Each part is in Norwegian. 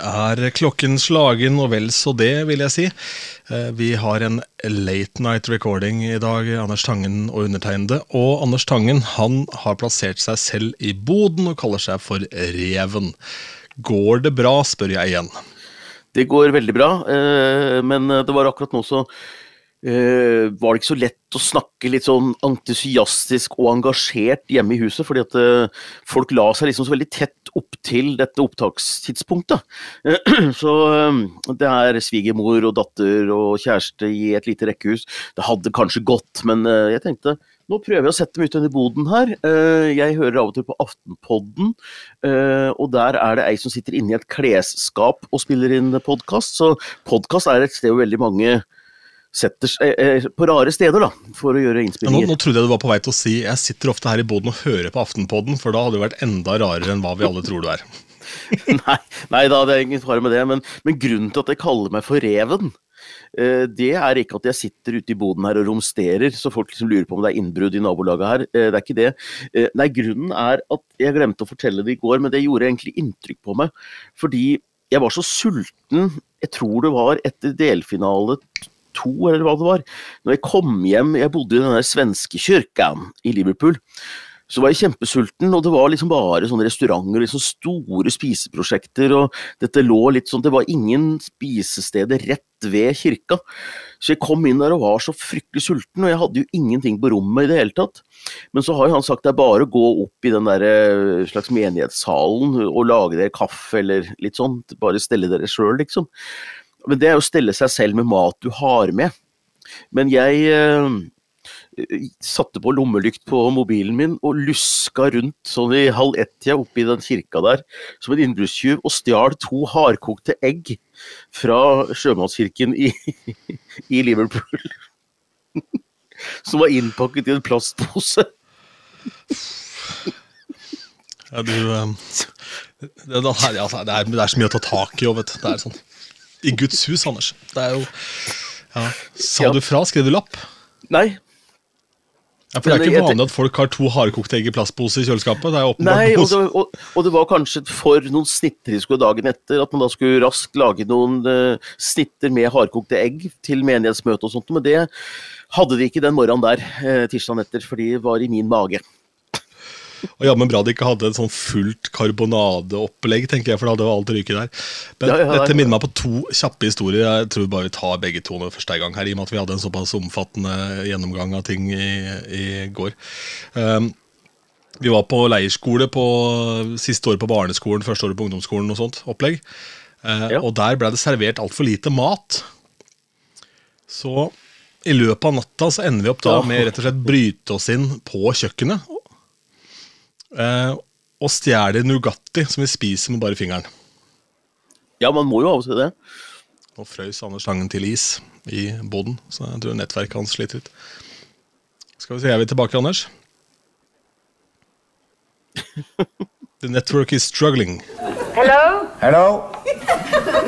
er klokken slagen og vel så det, vil jeg si. Eh, vi har en late night recording i dag, Anders Tangen og undertegnede. Og Anders Tangen han har plassert seg selv i boden og kaller seg for Reven. Går det bra, spør jeg igjen. Det går veldig bra, eh, men det var akkurat nå så Uh, var det ikke så lett å snakke litt sånn entusiastisk og engasjert hjemme i huset, fordi at uh, folk la seg liksom så veldig tett opp til dette opptakstidspunktet. Uh, så det er svigermor og datter og kjæreste i et lite rekkehus. Det hadde kanskje gått, men jeg tenkte nå prøver jeg å sette meg ut under boden her. Jeg hører av og til på Aftenpodden, og der er det ei som sitter inne i et klesskap og spiller inn podkast. Så podkast er et sted hvor veldig mange setter seg eh, eh, på rare steder da, for å gjøre innspillinger. Nå, nå, trodde jeg du var på vei til å si jeg sitter ofte her i boden og hører på Aftenpodden, for da hadde det vært enda rarere enn hva vi alle tror du er. nei, nei da, det er ingen fare med det, men, men, grunnen til at jeg kaller meg for Reven, eh, det er ikke at jeg sitter ute i boden her og romsterer, så folk liksom lurer på om det er innbrudd i nabolaget her. Det er ikke det. Nei, grunnen er at jeg glemte å fortelle det i går, men det gjorde egentlig inntrykk på meg. Fordi jeg var så sulten, jeg tror det var etter delfinale to, eller hva det var. Når jeg kom hjem, jeg bodde i den der svenske kirken i Liverpool, så var jeg kjempesulten, og det var liksom bare sånne restauranter, liksom store spiseprosjekter, og dette lå litt sånn Det var ingen spisesteder rett ved kirka. Så jeg kom inn der og var så fryktelig sulten, og jeg hadde jo ingenting på rommet i det hele tatt. Men så har jo han sagt det er bare å gå opp i den der eh, slags menighetssalen og lage dere kaffe eller litt sånn, bare stelle dere sjøl, liksom. Men det er å stelle seg selv med mat du har med. Men jeg eh, satte på lommelykt på mobilen min og luska rundt sånn i halv ett-tida oppi den kirka der som en innbruddstyv og stjal to hardkokte egg fra sjømannskirken i, i Liverpool. Som var innpakket i en plastpose. Ja, du um, det, er, det, er, det, er, så mye å ta tak i òg, vet du. Det er sånn i Guds hus, Anders. Det er jo ja. Sa ja. du fra? Skrev du lapp? Nei. Ja, for Det er ikke vanlig at folk har to hardkokte egg i plastpose i kjøleskapet. Det er Nei, og det, og, og det, var kanskje for noen snitter de skulle dagen etter, at man da skulle raskt lage noen uh, snitter med hardkokte egg til menighetsmøte og sånt. Men det hadde de ikke den morgenen der, uh, tirsdagen etter, for de var i min mage. Og jammen bra de ikke hadde et sånn fullt karbonadeopplegg, tenker jeg, for da hadde jo alt ryket der. Men ja, ja, dette minner meg på to kjappe historier. Jeg tror bare vi tar begge to når første gang her, i og med at vi hadde en såpass omfattende gjennomgang av ting i, i går. Um, vi var på leirskole på siste året på barneskolen, første året på ungdomsskolen og sånt opplegg. Uh, ja. Og der ble det servert altfor lite mat. Så i løpet av natta så ender vi opp da med rett og slett bryte oss inn på kjøkkenet og stjeler Nugatti, som vi spiser med bare fingeren. Ja, man må jo av og til det. Nå frøys Anders Langen til is i boden, så jeg tror nettverket hans sliter ut. Skal vi se, er vi tilbake, Anders? The network is struggling. Hello? Hello?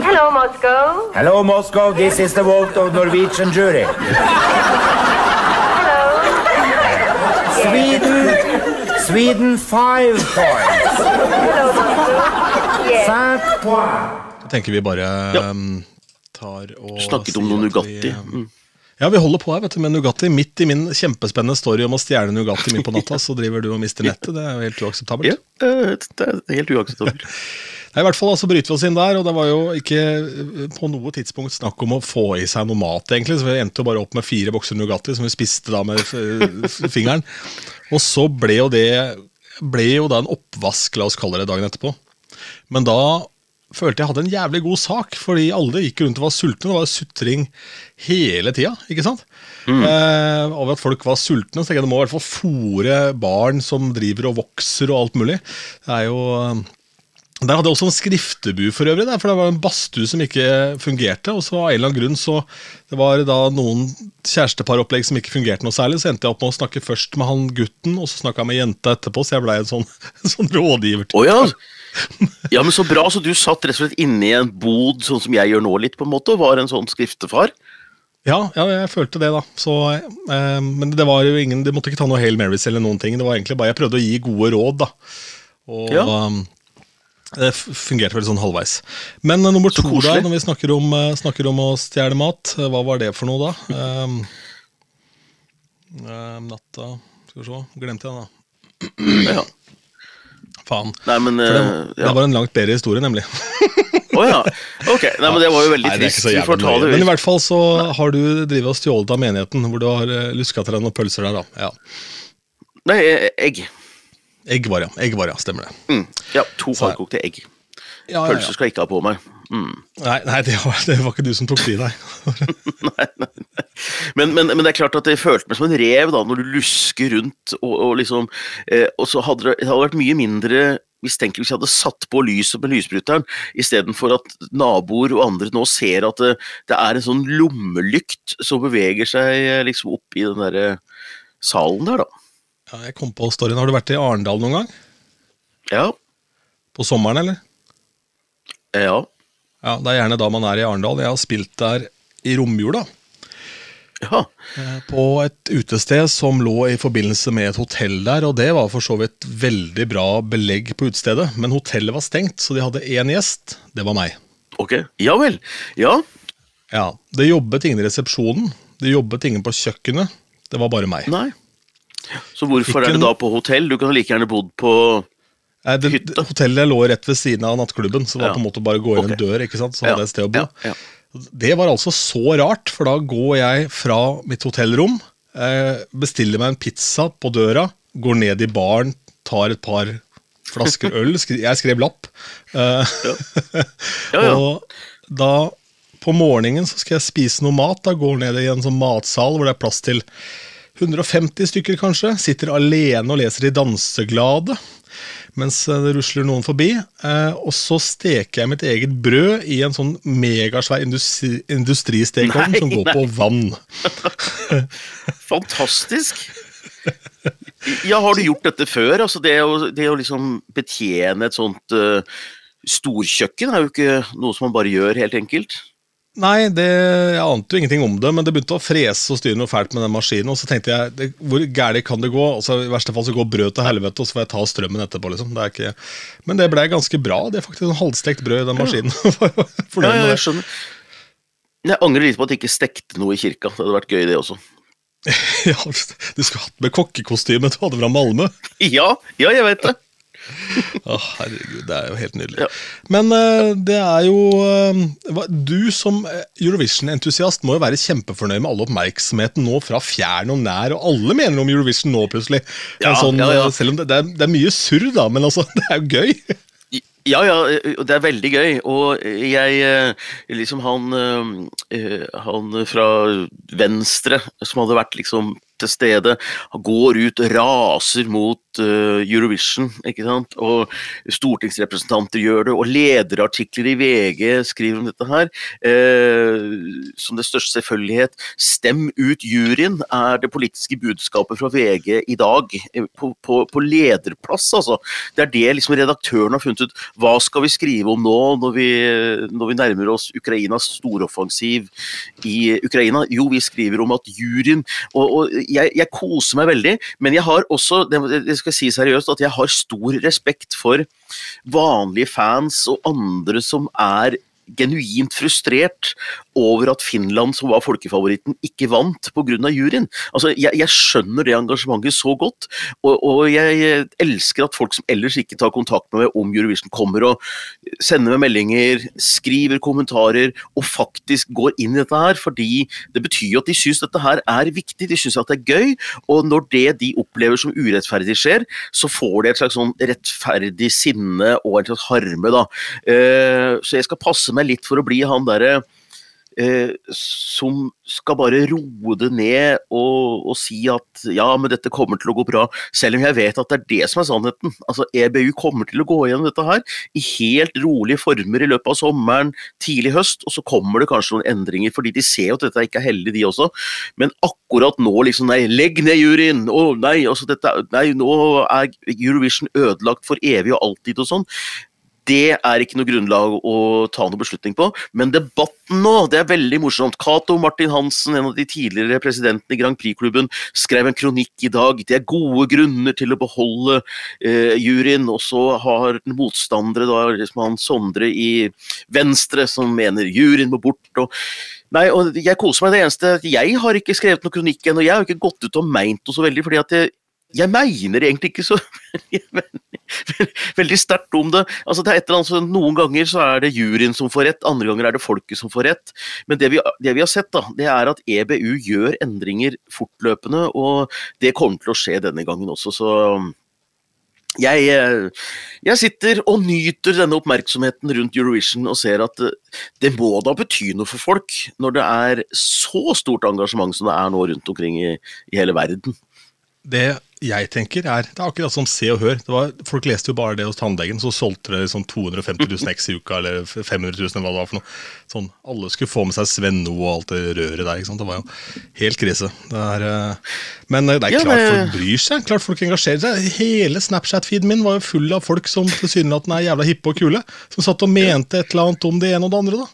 Hello, Moscow. Hello, Moscow. This is the vote of Norwegian jury. Hello? Sweden Sweden five points. Cinq points. Da tenker vi bare ja. Um, tar og Snakket om noe Nugatti. Um, mm. Ja, vi holder på her vet du, med Nugatti. Midt i min kjempespennende story om å stjele Nugatti midt på natta, så driver du og mister nettet. Det er jo helt uakseptabelt. Ja, eh, det er helt uakseptabelt. Nei, I hvert fall altså bryter vi oss inn der, og det var jo ikke eh, på noe tidspunkt snakk om å få i seg noe mat, egentlig. Så vi endte jo bare opp med fire bokser Nugatti som vi spiste da med fingeren. Og så ble jo det ble jo da en oppvask, la oss kalle det, dagen etterpå. Men da følte jeg hadde en jævlig god sak, fordi alle gikk rundt og var sultne. Det var sutring hele tida, ikke sant? Mm. Eh, over at folk var sultne. Så jeg må i hvert fall fòre barn som driver og vokser og alt mulig. Det er jo der hadde jeg også en skriftebu for øvrig, der, for det var en badstue som ikke fungerte. Og så av en eller annen grunn så det var da noen kjæresteparopplegg som ikke fungerte noe særlig. Så endte jeg opp med å snakke først med han gutten, og så snakka jeg med jenta etterpå. Så jeg blei en sånn, en sånn rådgiver. Oh, ja. ja, men Så bra, så du satt rett og slett inne i en bod, sånn som jeg gjør nå litt, på en måte, og var en sånn skriftefar? Ja, ja, jeg følte det, da. Så, eh, men det var jo ingen, det måtte ikke ta noe Hail Marys eller noen ting. Det var egentlig bare Jeg prøvde å gi gode råd, da. Og ja. Det fungerte vel sånn halvveis. Men uh, nummer to, da, når vi snakker om, uh, snakker om å stjele mat, uh, hva var det for noe da? Um, eh, natta Skal vi se, glemte jeg den, da. Ja. Faen. Nei, men det, ja. det var en langt bedre historie, nemlig. Å ja. Ok, nei, men det var jo veldig Nei, trist. Vi får ta det Men i hvert fall så har du drivet og stjålet av menigheten, hvor du har luska til deg noen pølser der, da. Ja. Nei, eh, egg. Egg var ja. Egg var ja, stemmer det. Mm. Ja, to hardkokte egg. Ja, ja, ja. Pølse skal jeg ikke ha på meg. Mm. Nei, nei det, var, det var ikke du som tok de, nei. Nei, nei, nei. Men, men, men det er klart at jeg følte meg som en rev da, når du lusker rundt og, og liksom eh, Og så hadde det, det hadde vært mye mindre mistenkelig hvis jeg hadde satt på lyset med lysbryteren, istedenfor at naboer og andre nå ser at det, det er en sånn lommelykt som beveger seg eh, liksom opp i den der salen der, da. Ja, jeg kom på storyen. Har du vært i Arendal noen gang? Ja. På sommeren, eller? Ja. Ja, Det er gjerne da man er i Arendal. Jeg har spilt der i romjula. Ja. eh, På et utested som lå i forbindelse med et hotell der, og det var for så vidt veldig bra belegg på utestedet. Men hotellet var stengt, så de hadde én gjest. Det var meg. Ok. Ja vel. Ja. Ja, Det jobbet ingen i resepsjonen. Det jobbet ingen på kjøkkenet. Det var bare meg. Nei. Så hvorfor er det da på hotell? Du kan like gjerne bodd på Nei, det, Hytte. hotellet lå rett ved siden av nattklubben, så det var Ja. på en måte bare å gå inn okay. en dør, ikke sant? så hadde jeg et sted å bo. ja, ja. Det var altså så rart, for da går jeg fra mitt hotellrom, eh, bestiller meg en pizza på døra, går ned i baren, tar et par flasker øl. Jeg skrev lapp. Eh, Ja, ja. Og da på morgenen så skal jeg spise noe mat. Da går ned i en sånn matsal hvor det er plass til 150 stykker, kanskje. Sitter alene og leser i Danseglade mens eh, det rusler noen forbi. Eh, og så steker jeg mitt eget brød i en sånn megasvær industri, industristekeovn som går nei. på vann. Fantastisk! Ja, har du gjort dette før? Altså det, å, det å liksom betjene et sånt uh, storkjøkken er jo ikke noe som man bare gjør helt enkelt. Nei, det, jeg ante jo ingenting om det, men det begynte å frese og styre noe fælt med den maskinen. Og så tenkte jeg, det, hvor gærent kan det gå? Og så I verste fall så går brød til helvete, og så får jeg ta strømmen etterpå. liksom. Det ikke, men det ble ganske bra. Det er faktisk en halvstekt brød i den maskinen. Ja, Fornøyd ja, jeg skjønner. Jeg angrer litt på at jeg ikke stekte noe i kirka. Det hadde vært gøy, det også. Ja, du skulle hatt med kokkekostyme du hadde fra Malmö. Ja, ja, jeg vet det. Å, herregud, det er jo helt nydelig. Ja. Men eh, det er jo eh, Du som eh, Eurovision-entusiast må jo være kjempefornøyd med all oppmerksomheten nå fra fjern og nær, og alle mener om Eurovision nå, plutselig. Ja, sånn, ja, Selv om det, det, er, det er mye surr, da, men altså, det er jo gøy. Ja, ja, det er veldig gøy. Og jeg Liksom han Han fra Venstre som hadde vært liksom til stede, går ut, raser mot Eurovision, ikke sant. Og stortingsrepresentanter gjør det, og lederartikler i VG skriver om dette her. eh, som det største selvfølgelighet. Stem ut juryen, er det politiske budskapet fra VG i dag. eh, På, på, på lederplass, altså. Det er det liksom redaktøren har funnet ut. Hva skal vi skrive om nå, når vi, når vi nærmer oss Ukrainas storoffensiv i Ukraina? Jo, vi skriver om at juryen Og, og jeg, jeg koser meg veldig, men jeg har også, det det skal si seriøst, at jeg har stor respekt for vanlige fans og andre som er genuint frustrert over at Finland, som var folkefavoritten, ikke vant pga. juryen. Altså, jeg, jeg skjønner det engasjementet så godt, og, og jeg elsker at folk som ellers ikke tar kontakt med meg om Eurovision, kommer og sender meg meldinger, skriver kommentarer og faktisk går inn i dette her, fordi det betyr jo at de syns dette her er viktig, de syns at det er gøy, og når det de opplever som urettferdig skjer, så får de et slags sånn rettferdig sinne og en slags harme, da. Eh, så jeg skal passe meg litt for å bli han derre eh, som skal bare roe det ned og, og si at ja, men dette kommer til å gå bra, selv om jeg vet at det er det som er sannheten. Altså, EBU kommer til å gå gjennom dette her i helt rolige former i løpet av sommeren, tidlig høst, og så kommer det kanskje noen endringer, fordi de ser jo at dette ikke er heldig, de også. Men akkurat nå, liksom, nei, legg ned juryen! Å nei, altså dette, nei, nå er Eurovision ødelagt for evig og alltid og sånn. Det er ikke noe grunnlag å ta noe beslutning på. Men debatten nå, det er veldig morsomt. Cato Martin Hansen, en av de tidligere presidentene i Grand Prix-klubben, skrev en kronikk i dag. Det er gode grunner til å beholde eh, juryen. Og så har motstandere, da, liksom han Sondre i Venstre, som mener juryen må bort. og Nei, og jeg koser meg. Det eneste Jeg har ikke skrevet noen kronikk ennå. Jeg har ikke gått ut og meint noe så veldig. fordi at jeg, jeg mener egentlig ikke så veldig sterkt om det. Altså det er et eller annet, så Noen ganger så er det juryen som får rett, andre ganger er det folket som får rett. Men det vi, det vi har sett, da, det er at EBU gjør endringer fortløpende, og det kommer til å skje denne gangen også. så jeg, jeg, sitter og nyter denne oppmerksomheten rundt Eurovision og ser at eh, det må da bety noe for folk når det er så stort engasjement som det er nå rundt omkring i, i hele verden. Det jeg tenker er, Det er akkurat som Se og Hør. Var, folk leste jo bare det hos tannlegen, så solgte det sånn 250 000 X i uka, eller 500 000, eller hva det var for noe. Sånn, Alle skulle få med seg Svenno og alt det røret der. ikke sant? Det var jo helt krise. Det er, eh, men det er Ja, klart men- folk bryr seg. klart folk engasjerer seg. Hele Snapchat-feeden min var jo full av folk som tilsynelatende er jævla hippe og kule. Som satt og mente et eller annet om det ene og det andre. da.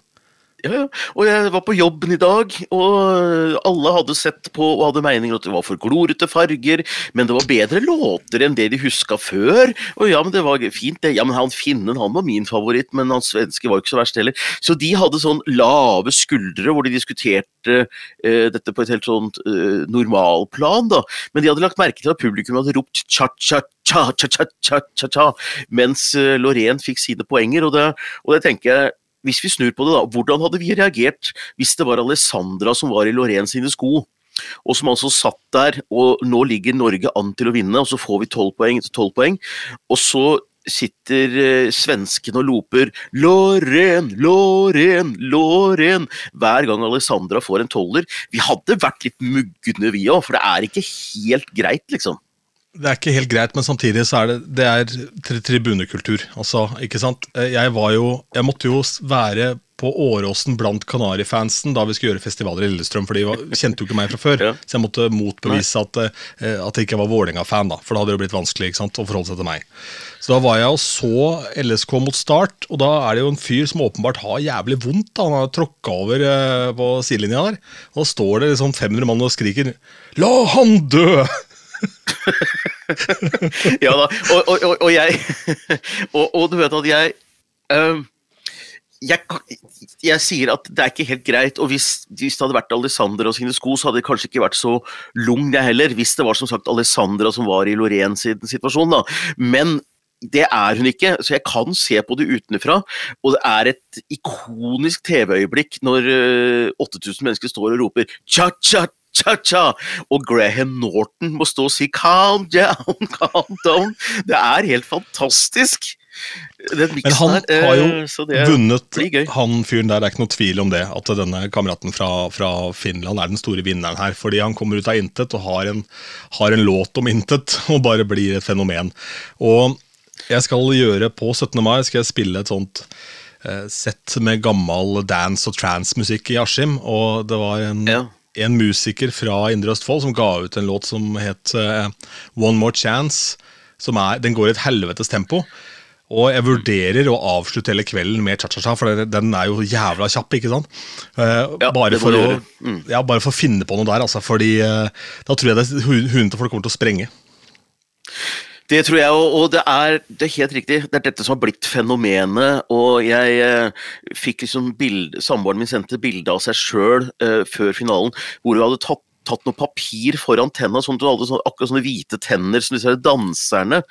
Ja, ja. Og jeg var på jobben i dag, og alle hadde sett på og hadde meninger at det var for glorete farger, men det var bedre låter enn det de huska før. Og ja, men det var fint, det. Ja, men han finnen, han var min favoritt, men han svenske var ikke så verst heller. Så de hadde sånn lave skuldre hvor de diskuterte eh, dette på et helt sånt eh, normalplan, da. Men de hadde lagt merke til at publikum hadde ropt cha-cha-cha, cha-cha-cha-cha, mens eh, Loreen fikk sine poenger, og det, og det tenker jeg hvis vi snur på det, da, hvordan hadde vi reagert hvis det var Alessandra som var i Loreen sine sko? Og som altså satt der, og nå ligger Norge an til å vinne, og så får vi tolv poeng etter tolv poeng. Og så sitter eh, svensken og loper 'Lorén, Lorén, Lorén' hver gang Alessandra får en toller. Vi hadde vært litt mugne vi òg, for det er ikke helt greit, liksom. Det er ikke helt greit, men samtidig så er det, det er tri tribunekultur. Altså, ikke sant? Eh, Jeg var jo Jeg måtte jo være på Åråsen blant Kanarifansen da vi skulle gjøre festivaler i Lillestrøm, for de var, kjente jo ikke meg fra før. Ja. Så jeg måtte motbevise at, eh, at jeg ikke var Vålerenga-fan, for da hadde det blitt vanskelig ikke sant, å forholde seg til meg. Så da var jeg og så LSK mot Start, og da er det jo en fyr som åpenbart har jævlig vondt. da, Han har tråkka over eh, på sidelinja der, og da står det liksom 500 mann og skriker 'La han dø!' ja da, og, og, og, og jeg og, du vet at jeg ehm, jeg, jeg sier at det er ikke helt greit, og hvis, hvis det hadde vært Alessandra og sine sko, så hadde det kanskje ikke vært så lung jeg heller, hvis det var som sagt Alessandra som var i sin situasjon, da. Men det er hun ikke, så jeg kan se på det utenfra. Og det er et ikonisk TV-øyeblikk når eh, 8000 mennesker står og roper cha-cha, cha-cha, og Graham Norton må stå og si calm down, calm down. Det er helt fantastisk. Den Men han der, har jo eh, vunnet, han fyren der. Det er ikke noe tvil om det. At denne kameraten fra, fra Finland er den store vinneren her. Fordi han kommer ut av intet og har en, har en låt om intet, og bare blir et fenomen. Og jeg skal gjøre på 17. mai skal jeg spille et sånt eh, sett med gammel dance- og trance-musikk i Askim. Og det var en, Ja. En musiker fra Indre Østfold som ga ut en låt som het uh, One More Chance. Som er, den går i et helvetes tempo. Og jeg vurderer å avslutte hele kvelden med cha-cha-cha, for den er jo jævla kjapp. ikke sant? Uh, Ja, bare, for å. Mm. ja, bare for å finne på noe der, altså. Fordi uh, da tror jeg det hundene til folk kommer til å sprenge. Det tror jeg, og det er, det er helt riktig. Det er dette som har blitt fenomenet. Og jeg eh, fikk liksom Samboeren min sendte bilde av seg sjøl eh, før finalen, hvor hun hadde tatt tatt noe papir foran tenna, sånn at hun hadde sånn, akkurat sånne hvite tenner som disse danserne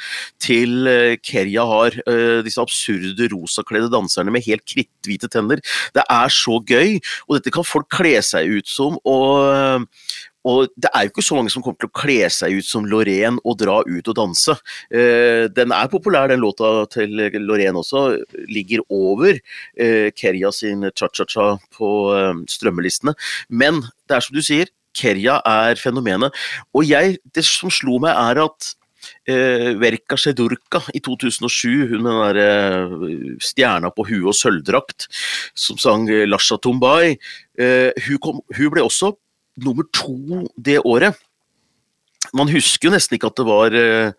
til eh, Kerja har. eh, disse absurde rosakledde danserne med helt kritthvite tenner. Det er så gøy, og dette kan folk kle seg ut som. og og det er jo ikke så mange som kommer til å kle seg ut som Lorén og dra ut og danse. Eh, den er populær, den låta til Lorén også. Ligger over eh, Kerja sin cha-cha-cha på eh, strømmelistene. Men det er som du sier, Kerja er fenomenet. Og jeg, det som slo meg, er at eh, Verka Sedurka i 2007, hun med den der eh, stjerna på huet og sølvdrakt, som sang Lasha Tumbai, eh, hun, kom, hun ble også nummer to det året. man husker jo nesten ikke at det var eh,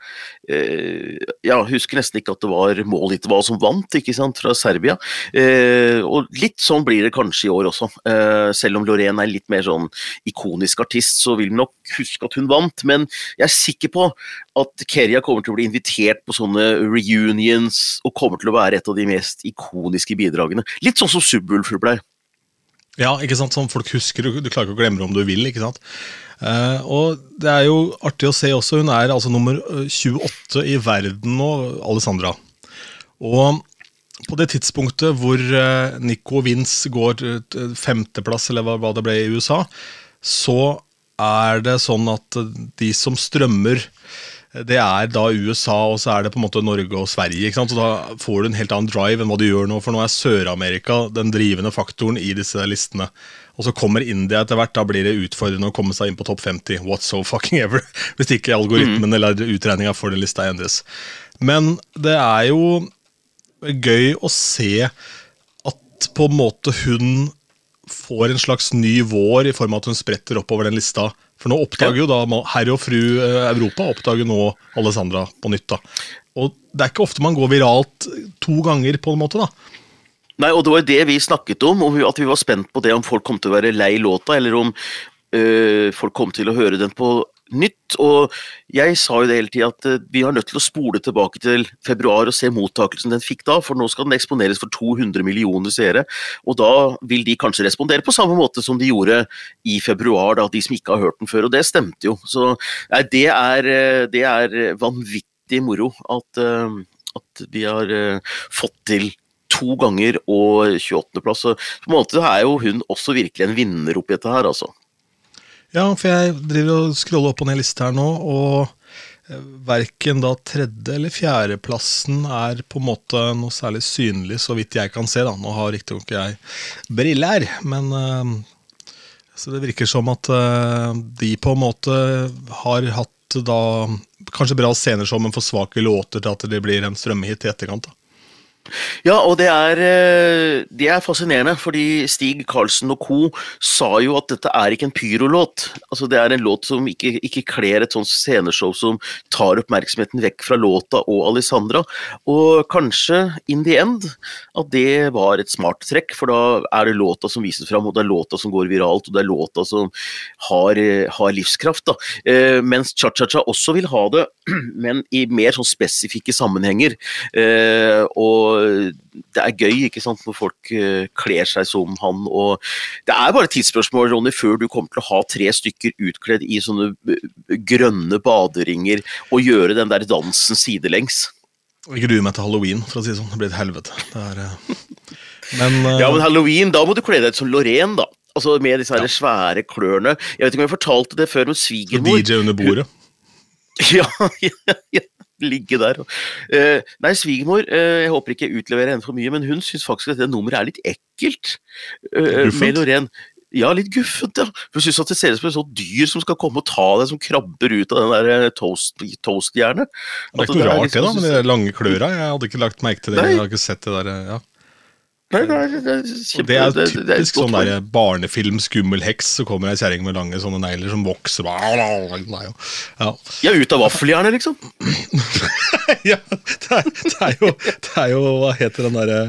eh, Ja, husker nesten ikke at det var Molitva som vant, ikke sant, fra Serbia. Eh, og litt sånn blir det kanskje i år også. Eh, selv om Loreen er litt mer sånn ikonisk artist, så vil vi nok huske at hun vant. Men jeg er sikker på at Kerja kommer til å bli invitert på sånne reunions, og kommer til å være et av de mest ikoniske bidragene. Litt sånn som Subwoolfer ble. Ja, ikke sant, som folk husker. Du, du klarer ikke å glemme det om du vil. ikke sant? Uh, og det er jo artig å se også, hun er altså nummer eh, 28 i verden nå, Alessandra. Og på det tidspunktet hvor uh, Nico Vince går femteplass, eller hva, hva det ble i USA, så er det sånn at eh, de som strømmer det er da USA, og så er det på en måte Norge og Sverige. ikke sant? Så Da får du en helt annen drive enn hva du gjør nå, for nå er Sør-Amerika den drivende faktoren i disse listene. Og så kommer India etter hvert. Da blir det utfordrende å komme seg inn på topp 50. What so fucking ever. Hvis ikke algoritmen eller utregninga for den lista endres. Men det er jo gøy å se at på en måte hun får en slags ny vår i form av at hun spretter oppover den lista. For nå oppdager jo da herr og fru eh, Europa oppdager nå Alessandra på nytt. da. Og det er ikke ofte man går viralt to ganger, på en måte. da. Nei, og det var jo det vi snakket om, og at vi var spent på det om folk kom til å være lei låta, eller om øh, folk kom til å høre den på nytt. Og jeg sa jo det hele tida at øh, vi har nødt til å spole tilbake til februar og se mottakelsen den fikk da, for nå skal den eksponeres for 200 millioner seere, og da vil de kanskje respondere på samme måte som de gjorde i februar, da, de som ikke har hørt den før, og det stemte jo. Så nei, det er, øh, det er vanvittig moro at, øh, at vi har fått til to ganger og 28.-plass. Så på en måte er jo hun også virkelig en vinner oppi dette her, altså. Ja, for jeg driver og scroller opp og ned liste her nå, og eh, verken da tredje- eller fjerdeplassen er på en måte noe særlig synlig, så vidt jeg kan se. da. Nå har riktignok jeg briller, men eh, Så det virker som at eh, de på en måte har hatt da kanskje bra scener som en for svake låter til at det blir en strømmehit i etterkant. da. Ja, og det er, eh, det er fascinerende, fordi Stig Karlsen og co. sa jo at dette er ikke en pyrolåt. Altså, det er en låt som ikke, ikke kler et sånt sceneshow som tar oppmerksomheten vekk fra låta og Alessandra. Og kanskje, in the end, at det var et smart trekk, for da er det låta som vises fram, og det er låta som går viralt, og det er låta som har, eh, har livskraft. Eh, mens cha-cha-cha også vil ha det, men i mer sånn spesifikke sammenhenger. Eh, og det er gøy ikke sant, når folk eh, kler seg som han. og Det er bare et tidsspørsmål Ronny, før du kommer til å ha tre stykker utkledd i sånne eh, grønne baderinger og gjøre den der dansen sidelengs. Jeg gruer meg til halloween, for å si det sånn. Det blir et helvete. Det er, eh, men, uh... Ja, men halloween, da må du kle deg ut som Lorraine, da. Altså Med disse her svære klørne. Jeg vet ikke om jeg fortalte det før, men svigermor DJ under bordet. Ja, ja, ja. Ligge der. Eh, nei, svigermor, eh, jeg håper ikke jeg utleverer henne for mye, men hun syns faktisk at det nummeret er litt ekkelt. med Lorraine. Ja, litt guffent, ja. Hun syns at det ser ut som et sånt dyr som skal komme og ta deg, som krabber ut av den der toast- toastjernet. Det er ikke noe rart, liksom- det, da, med de lange kløra. Jeg hadde ikke lagt merke til det. Nei. Jeg har ikke sett det der, ja. Nei, nei, det er kjempe- det er det- det er typisk sånn der barnefilm, skummel heks, så kommer ei kjerring med lange sånne negler som vokser. Nei. Ja. Ja, ut av vaffeljernet, liksom. ja, det er, det, er jo, det er jo Hva heter den derre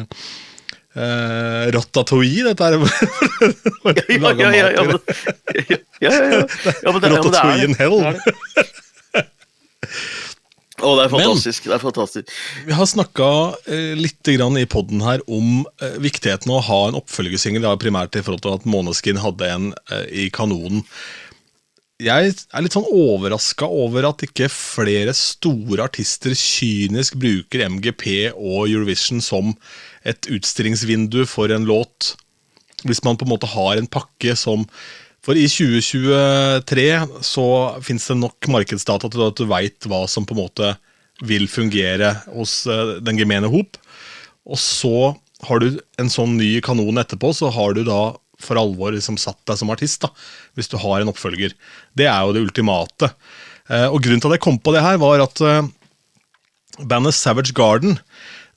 uh, Ratatouille, dette er Ja, ja, ja, ja, ja, ja, ja, ja, ja, ja, ja, ja. ja ja, ja, ja, men det er Ratatouille det. in hell. Det er det. Å, det er fantastisk. det er fantastisk. Vi har snakka eh, litt grann i poden her om eh, viktigheten av å ha en oppfølgersingel, var primært i forhold til at Måneskin hadde en eh, i kanonen. Jeg er litt sånn overraska over at ikke flere store artister kynisk bruker MGP og Eurovision som et utstillingsvindu for en låt. Hvis man på en måte har en pakke som For i 2023 så fins det nok markedsdata til at du veit hva som på en måte vil fungere hos eh, den gemene hop. Og så har du en sånn ny kanon etterpå, så har du da for alvor liksom satt deg som artist, da, hvis du har en oppfølger. Det er jo det ultimate. Eh, og grunnen til at jeg kom på det her, var at eh, bandet Savage Garden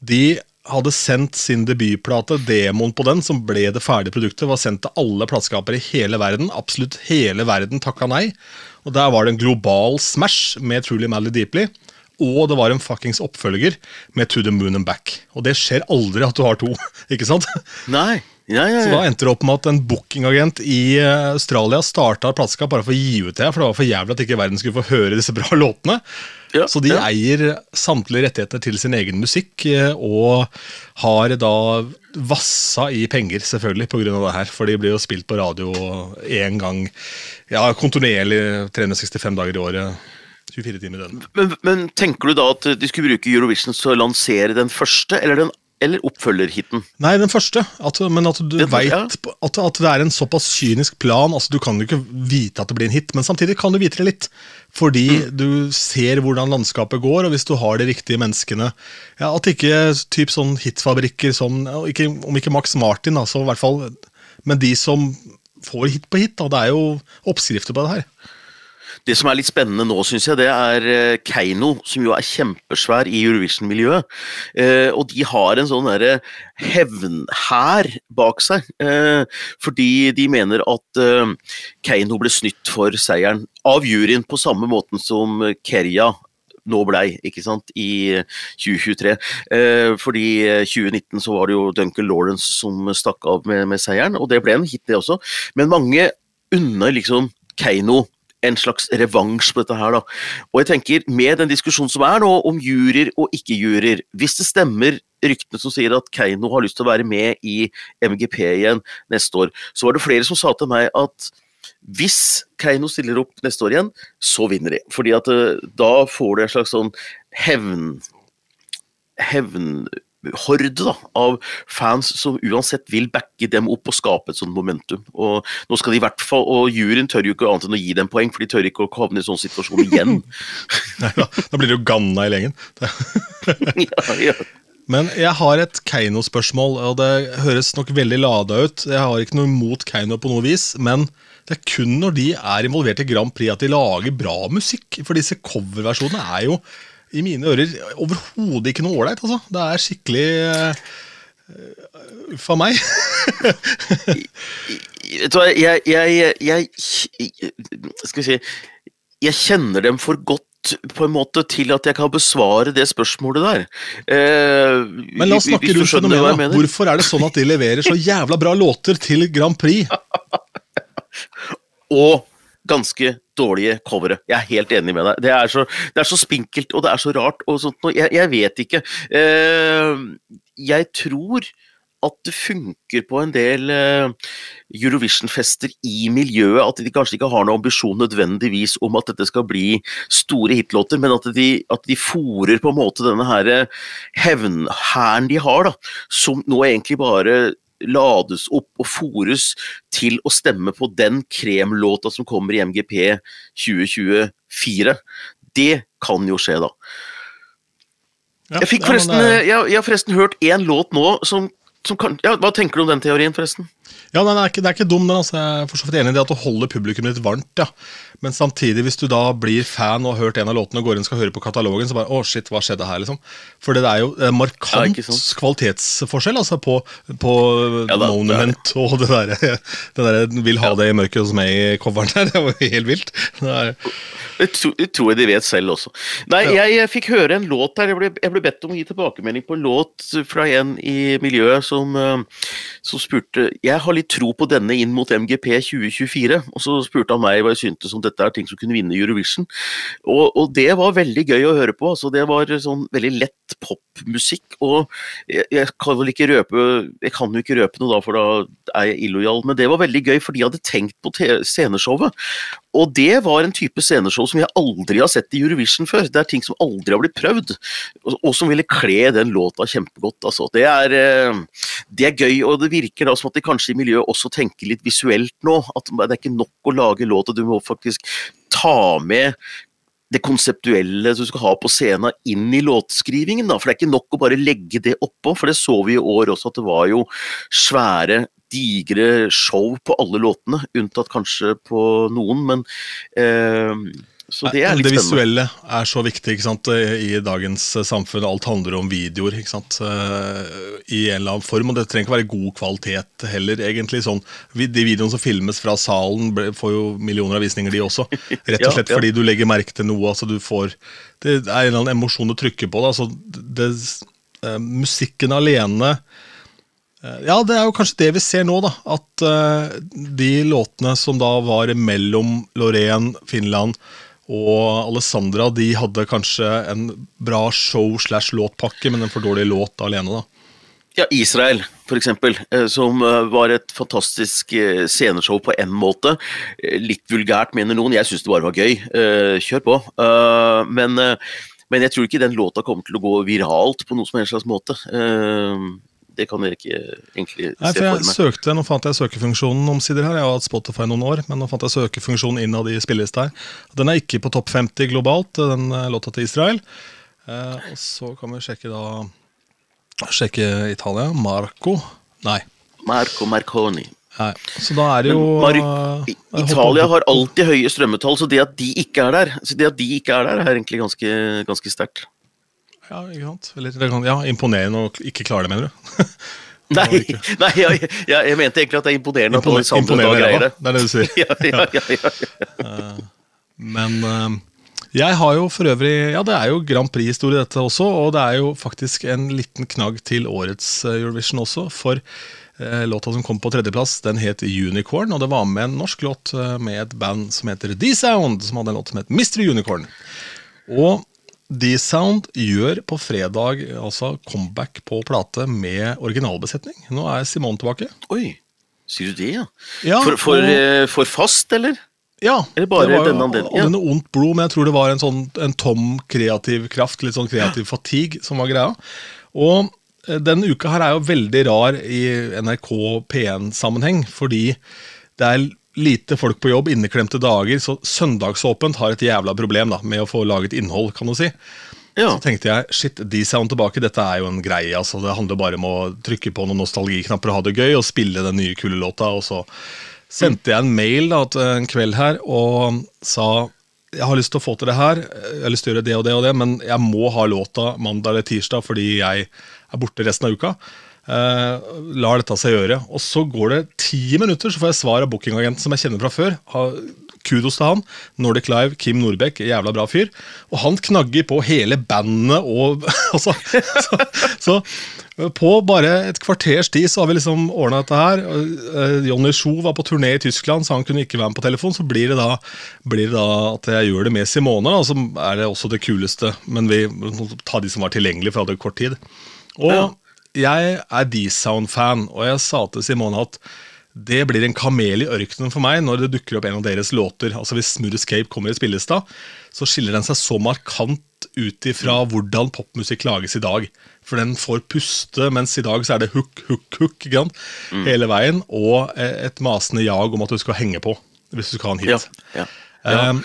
de hadde sendt sin debutplate, demoen på den, som ble det ferdige produktet, var sendt til alle plateskapere i hele verden. Absolutt hele verden takka nei. Og Der var det en global smash med Truly Madly Deeply. Og det var en fuckings oppfølger med To the Moon and Back. Og det skjer aldri at du har to. ikke sant? Nei. Ja, ja, Så da endte det opp med at en bookingagent i eh, Australia starta et plateskap bare for å gi ut det, for det var for jævlig at ikke verden skulle få høre disse bra låtene. Ja, Så de ja. eier samtlige rettigheter til sin egen musikk, eh, og har da vassa i penger, selvfølgelig, pga. det her. For de blir jo spilt på radio én gang, ja, kontinuerlig 365 dager i året. 24 timer i døgnet. Men, men tenker du da at de skulle bruke Eurovision til å lansere den første, eller, den, eller oppfølgerhiten? Nei, den første. At, men at du vet ja. at, at det er en såpass kynisk plan. altså Du kan jo ikke vite at det blir en hit, men samtidig kan du vite det litt. Fordi Mm. du ser hvordan landskapet går, og hvis du har de riktige menneskene ja, At ikke typ sånn hitfabrikker som ikke, Om ikke Max Martin, da, så i hvert fall Men de som får hit på hit, da, det er jo oppskrifter på det her. Det som er litt spennende nå, syns jeg, det er eh, Keiino, som jo er kjempesvær i Eurovision-miljøet. Eh, og de har en sånn derre hevnhær bak seg. Eh, fordi de mener at Keiino ble snytt for seieren av juryen på samme måten som Kerja nå blei, ikke sant, i 2023. Eh, fordi 2019 så var det jo Duncan Lawrence som stakk av med, med seieren, og det ble en hit, det også. Men mange unner liksom Keiino en slags revansj på dette her, da. Og jeg tenker, med den diskusjonen som er nå om juryer og ikke-juryer, hvis det stemmer ryktene som sier at Keiino har lyst til å være med i MGP igjen neste år, så var det flere som sa til meg at hvis Keiino stiller opp neste år igjen, så vinner de. Fordi at eh, da får du en slags sånn hevn hevn hevnhorde da, av fans som uansett vil backe dem opp og skape et sånt momentum. Og nå skal de i hvert fall, og juryen tør jo ikke annet enn å gi dem poeng, for de tør ikke å havne i en sånn situasjon igjen. Nei, da, da blir det jo Ganna i lengen. ja, ja. Men jeg har et Keiino-spørsmål, og det høres nok veldig lada ut. Jeg har ikke noe imot Keiino på noe vis, men det er kun når de er involvert i Grand Prix at de lager bra musikk. For disse coverversjonene er jo i mine ører overhodet ikke noe ålreit. Altså. Det er skikkelig uh, for meg. Vet du hva, jeg, jeg, jeg, Skal vi si Jeg kjenner dem for godt på en måte til at jeg kan besvare det spørsmålet der. Eh, Men la oss snakke rundt fenomenet. Hvorfor er det sånn at de leverer så jævla bra låter til Grand Prix? og ganske dårlige covere. Jeg er helt enig med deg. Det er så, det er så spinkelt og det er så rart. og sånt. Jeg, jeg vet ikke. Eh, jeg tror at det funker på en del eh, Eurovision-fester i miljøet. At de kanskje ikke har noen ambisjon nødvendigvis om at dette skal bli store hitlåter, men at de, at de fòrer på en måte denne eh, hevnhæren de har, da, som nå egentlig bare lades opp og fòres til å stemme på den kremlåta som kommer i MGP 2024. Det kan jo skje, da. Ja, Jeg fikk forresten, er- jeg, jeg har forresten hørt én låt nå som, som kan ja, Hva tenker du om den teorien, forresten? Ja, den er ikke, Det er ikke dum, den. altså. Jeg er for så vidt enig i det at du holder publikum litt varmt. ja. Men samtidig, hvis du da blir fan og har hørt en av låtene og går inn og skal høre på katalogen, så bare Å, shit, hva skjedde her, liksom? For det er jo en markant ikke sant? kvalitetsforskjell altså på, på Ja, det, Monument og det derre det der, 'Vil ha det i mørket hos meg' i coveren der. Det var helt vilt. Det Det tro- det tror jeg de vet selv også. Nei, jeg, jeg fikk høre en låt der. Jeg ble, jeg ble bedt om å gi tilbakemelding på en låt fra en i miljøet som, eh, som spurte Jeg har litt tro på denne inn mot MGP 2024. Og så spurte han meg hva jeg syntes om dette er ting som kunne vinne Eurovision. Og, og det var veldig gøy å høre på. Altså, det var sånn veldig lett popmusikk. Og jeg, jeg kan vel ikke røpe Jeg kan jo ikke røpe noe da, for da er jeg illojal, men det var veldig gøy, for de hadde tenkt på sceneshowet. Og det var en type sceneshow som jeg aldri har sett i Eurovision før. Det er ting som aldri har blitt prøvd, og, som ville kle den låta kjempegodt. Altså. Det, er, eh, det er gøy, og det virker da som at de kanskje i miljøet også tenker litt visuelt nå. At det er ikke nok å lage låta, du må faktisk ta med det konseptuelle du skal ha på scenen inn i låtskrivingen. Da. For det er ikke nok å bare legge det oppå, for det så vi i år også, at det var jo svære digre show på alle låtene, unntatt kanskje på noen, men eh, Så det er litt det spennende. visuelle er så viktig ikke sant? i dagens eh, samfunn. Alt handler om videoer ikke sant? Eh, i en eller annen form. Og det trenger ikke være god kvalitet heller, egentlig. Sånn, de videoene som filmes fra salen, får jo millioner av visninger, de også. Rett og slett ja. fordi du legger merke til noe. altså du får, Det er en eller annen emosjon du trykker på. Da. Altså, det, eh, musikken alene Eh, Ja, det er jo kanskje det vi ser nå, da. At uh, de låtene som da var mellom Loreen, Finland og Alessandra, de hadde kanskje en bra show slash låtpakke, men en for dårlig låt alene, da. Ja, Israel, for eksempel, eh, som eh, var et fantastisk eh, sceneshow på en måte. Litt vulgært, mener noen. Jeg syns det bare var gøy. Kjør på. Men, men jeg tror ikke den låta kommer til å gå viralt på noen som helst slags måte. Eh, Det kan jeg ikke egentlig Nei, se for jeg for meg. søkte, Nå fant jeg søkefunksjonen omsider her. Jeg har hatt Spotify noen år, men nå fant jeg søkefunksjonen innad i spillelista her. Den er ikke på topp 50 globalt, den eh, låta til Israel. Eh, og så kan vi sjekke da Sjekke Italia. Marco. Nei. Marco Marconi. Nei. Så da er det jo Mar eh, I- jeg Italia har alltid høye strømmetall, så det at de ikke er der, så det at de ikke er der, er egentlig ganske, ganske sterkt. Ja, ikke sant? Eller, det kan- ja, imponerende å ikke klare det, mener du? Nei, nei jeg, jeg, mente egentlig at det er imponerende at alle sammen greier det. det er det du sier. Ja, ja, ja, ja. Men eh, jeg har jo for øvrig Ja, det er jo Grand Prix-historie dette også, og det er jo faktisk en liten knagg til årets eh, Eurovision også, for eh, låta som kom på tredjeplass, den het Unicorn, og det var med en norsk låt eh, med et band som heter D-Sound, som hadde en låt som het Mr. Unicorn. Og D-Sound gjør på fredag altså comeback på plate med originalbesetning. Nå er Simon tilbake. Oi, sier du det, ja? Ja, For, for, og- eh, for fast, eller? Ja, Eller bare det var denne anledningen, ja. Denne ondt blod, men jeg tror det var en sånn en tom kreativ kraft, litt sånn kreativ fatigue, som var greia. Og eh, denne uka her er jo veldig rar i NRK P1-sammenheng, fordi det er lite folk på jobb, inneklemte dager, så søndagsåpent har et jævla problem da, med å få laget innhold, kan du si. Ja. Så tenkte jeg, shit, D-Sound tilbake, dette er jo en greie. altså Det handler bare om å trykke på noen nostalgiknapper og ha det gøy, og spille den nye kule låta. Og så sendte jeg en mail da, en kveld her og sa jeg har lyst til å få til det her, jeg har lyst til å gjøre det og det og det, men jeg må ha låta mandag eller tirsdag fordi jeg er borte resten av uka. Eh, lar dette seg gjøre. Og så går det ti minutter, så får jeg svar av bookingagenten som jeg kjenner fra før. Kudos til han. Nordic Live, Kim Nordbekk, jævla bra fyr. Og han knagger på hele bandet og altså, så, så på bare et kvarters tid så har vi liksom ordna dette her. Jonny Johnny Sjo var på turné i Tyskland, så han kunne ikke være med på telefon. Så blir det da, blir det da at jeg gjør det med Simone, da, som er det også det kuleste. Men vi må ta de som var tilgjengelige, for jeg hadde kort tid. Og jeg er D-Sound-fan, og jeg sa til Simone at det blir en kamel i ørkenen for meg når det dukker opp en av deres låter. Altså Hvis Smooth Escape kommer i spillelista, så skiller den seg så markant ut ifra hvordan popmusikk lages i dag. For den får puste, mens i dag så er det hook, hook, hook sant? hele veien. Og et masende jag om at du skal henge på hvis du skal ha en hit. Ja, ja. Ja. Um,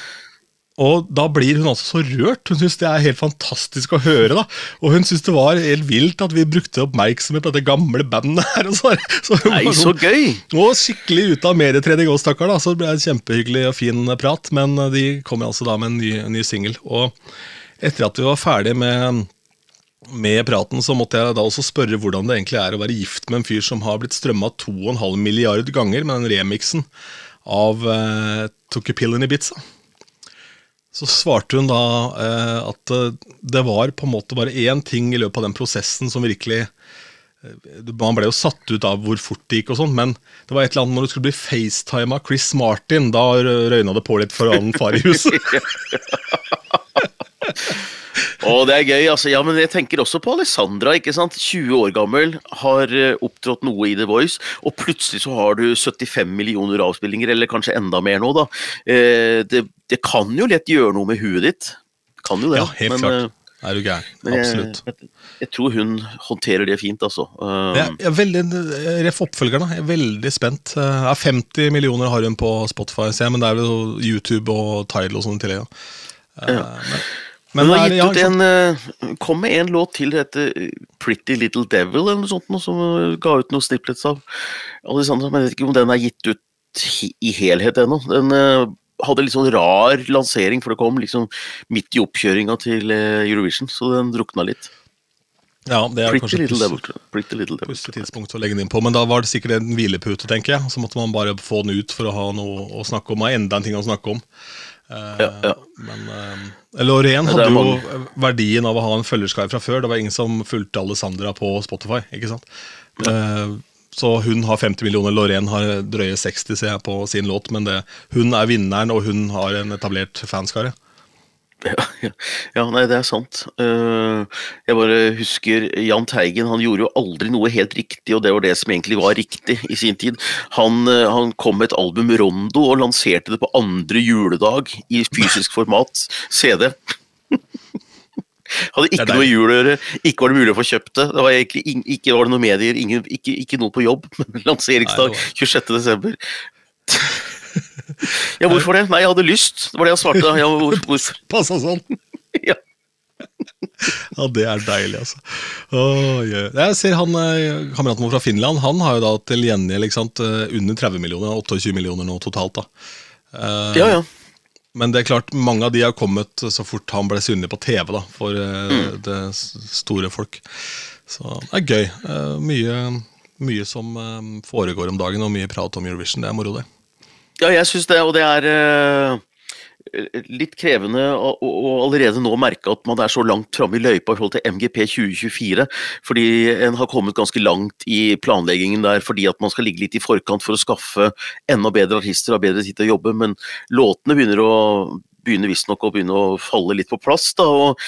og da blir hun altså så rørt. Hun syns det er helt fantastisk å høre. da Og hun syns det var helt vilt at vi brukte oppmerksomhet på dette gamle bandet her. Og så, så Nei, var så sånn- gøy! og skikkelig ute av medietrening òg, stakkar. Så det ble en kjempehyggelig og fin prat. Men eh, de kommer altså da med en ny, en ny singel. Og etter at vi var ferdig med, med praten, så måtte jeg da også spørre hvordan det egentlig er å være gift med en fyr som har blitt strømma 2,5 milliard ganger med den remixen av uh, Took a Pill in Ibiza. Så svarte hun da eh, at eh, det var på en måte bare én ting i løpet av den prosessen som virkelig eh, Man ble jo satt ut av hvor fort det gikk, og sånn, men det var et eller annet når du skulle bli facetima Chris Martin, da røyna det på litt for annen far i huset. Å, det er gøy, altså. Ja, men jeg tenker også på Alessandra, ikke sant. 20 år gammel, har eh, opptrådt noe i The Voice, og plutselig så har du 75 millioner avspillinger, eller kanskje enda mer nå, da. Eh, det, det kan jo lett gjøre noe med huet ditt. Kan jo det. Ja, helt men, klart. eh, Er du gæren? jeg, Absolutt. jeg, jeg tror hun håndterer det fint, altså. Um, Jeg, jeg er veldig, Ref oppfølgerne, jeg er veldig spent. Uh, 50 millioner har hun på Spotify, ser jeg, men det er jo YouTube og Tidal og sånn i tillegg. Uh, ja. Men, men hun har gitt ut en, eh, kom med en låt til, det heter eh, Pretty Little Devil, eller noe sånt, noe, som eh, ga ut noen snippets av Alessandra, men jeg vet ikke om den er gitt ut i helhet ennå. Den, hadde litt sånn rar lansering, for det kom liksom midt i oppkjøringa til Eurovision, så den drukna litt. Ja, det er Pretty kanskje. Pretty Little Devil. pussig tidspunkt å legge den inn på, men da var det sikkert en hvilepute, tenker jeg. Så måtte man bare få den ut for å ha noe å snakke om, og enda en ting å snakke om. Eh, Ja, ja. Men Lorraine hadde jo verdien av å ha en følgerskare fra før. Det var ingen som fulgte Alessandra på Spotify, ikke sant. Eh, så hun har 50 millioner, Lorraine har drøye 60 ser jeg på sin låt, men det, hun er vinneren, og hun har en etablert fanskare. Ja, ja. ja, nei, det er sant. Eh, jeg bare husker Jahn Teigen, han gjorde jo aldri noe helt riktig, og det var det som egentlig var riktig i sin tid. Han, eh, han kom med et album Rondo og lanserte det på andre juledag i fysisk format, CD. Hadde Det ikke noe deilig. jul å gjøre, ikke var det mulig å få kjøpt det. Det var egentlig ikke var det noen medier, ingen, ikke, ikke noe på jobb. Lanseringsdag Nei, 26. desember. Ja, hvorfor det? Nei, jeg hadde lyst. Det var det jeg svarte. Ja, hvor, hvorfor? Passa sånn! Ja. Ja, det er deilig, altså. Oh, yeah. Jeg ser han, eh, Kameraten vår fra Finland Han har jo da til gjengjeld eh, under 30 millioner, 28 millioner nå totalt. da. Uh, Ja, ja. Men det er klart, mange av de har kommet så fort han ble synlig på TV da, for uh, Mm. det store folk. Så det er gøy. Uh, mye, mye som foregår om dagen, og mye prat om Eurovision. Det er moro, det. Ja, jeg syns det, og det er eh, litt krevende å, allerede nå merke at man er så langt framme i løypa i forhold til MGP 2024. Fordi en har kommet ganske langt i planleggingen der fordi at man skal ligge litt i forkant for å skaffe enda bedre artister og bedre tid til å jobbe, men låtene begynner å begynner visstnok å begynne å falle litt på plass. da, og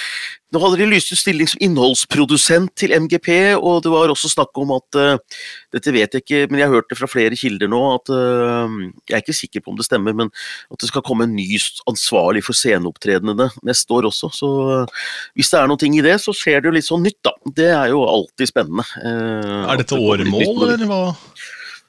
Nå hadde de lyst ut stilling som innholdsprodusent til MGP, og det var også snakk om at uh, Dette vet jeg ikke, men jeg har hørt det fra flere kilder nå. at uh, Jeg er ikke sikker på om det stemmer, men at det skal komme en ny ansvarlig for sceneopptredenene neste år også. Så uh, hvis det er noe i det, så skjer det jo litt sånn nytt, da. Det er jo alltid spennende. Er dette åremål, eller hva?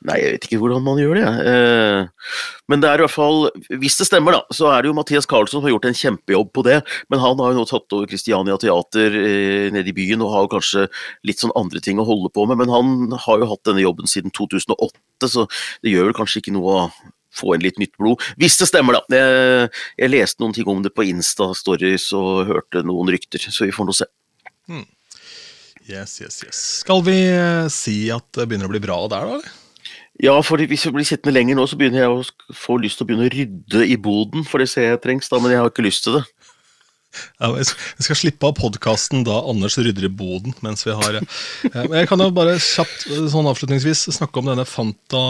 Nei, jeg vet ikke hvordan man gjør det. Eh, Men det er i hvert fall, hvis det stemmer, da, så er det jo Mathias Carlsson som har gjort en kjempejobb på det. Men han har jo nå tatt over Christiania Teater eh, nede i byen og har jo kanskje litt sånn andre ting å holde på med. Men han har jo hatt denne jobben siden 2008, så det gjør vel kanskje ikke noe å få inn litt nytt blod. Hvis det stemmer, da. Jeg, jeg leste noen ting om det på Insta-stories og hørte noen rykter, så vi får nå se. Yes, yes, yes. Skal vi eh, si at det begynner å bli bra der, da? eller? Ja, for hvis jeg blir sittende lenger nå, så begynner jeg å få lyst til å begynne å rydde i boden, for det ser jeg trengs, da, men jeg har ikke lyst til det. Ja, jeg skal- slippe av podkasten da Anders rydder i boden mens vi har eh, jeg kan jo bare kjapt eh, sånn avslutningsvis snakke om denne Fanta,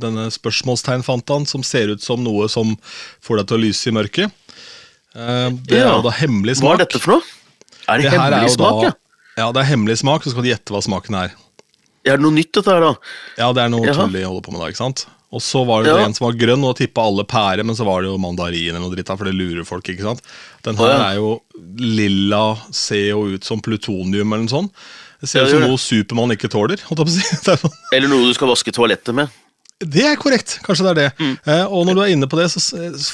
denne spørsmålstegn-Fantaen som ser ut som noe som får deg til å lyse i mørket. Eh, Det er jo da hemmelig smak. Hva er dette for noe? Er det, Det hemmelig smak, da, ja? ja, det er hemmelig smak, så skal du gjette hva smaken er. Er det noe nytt dette her, da? Ja, det er noe tull de holder på med da, ikke sant? Og så var det Ja. en som var grønn, og tippa alle pære, men så var det jo mandarin eller noe dritt, for det lurer folk, ikke sant? Den her er jo lilla, ser jo ut som plutonium eller noe sånt. Det ser ut som noe Supermann ikke tåler, er, sånn. Eller noe du skal vaske toalettet med? Det er korrekt, kanskje det er det. Mm. Eh, og når du er inne på det, så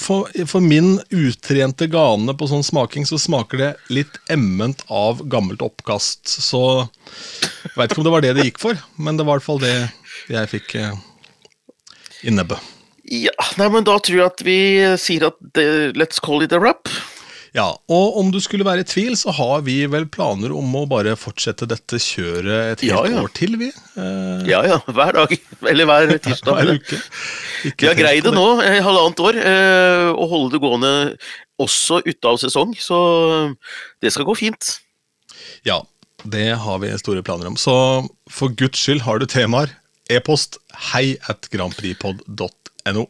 for, for min utrente gane på sånn smaking, så smaker det litt emment av gammelt oppkast. Så jeg veit ikke om det var det det gikk for, men det var i hvert fall det jeg fikk eh, i nebbet. Ja, nei, men da tror jeg at vi sier at det, let's call it a wrap. Ja, og om du skulle være i tvil, så har vi vel planer om å bare fortsette dette kjøret et helt Ja, ja. år til, vi. Eh, Ja ja, hver dag. Eller hver tirsdag. hver uke. Ikke Vi har greid det nå, i halvannet år, eh, å holde det gående også ute av sesong, så det skal gå fint. Ja, det har vi store planer om. Så for guds skyld, har du temaer, e-post hei at grandprixpod.no.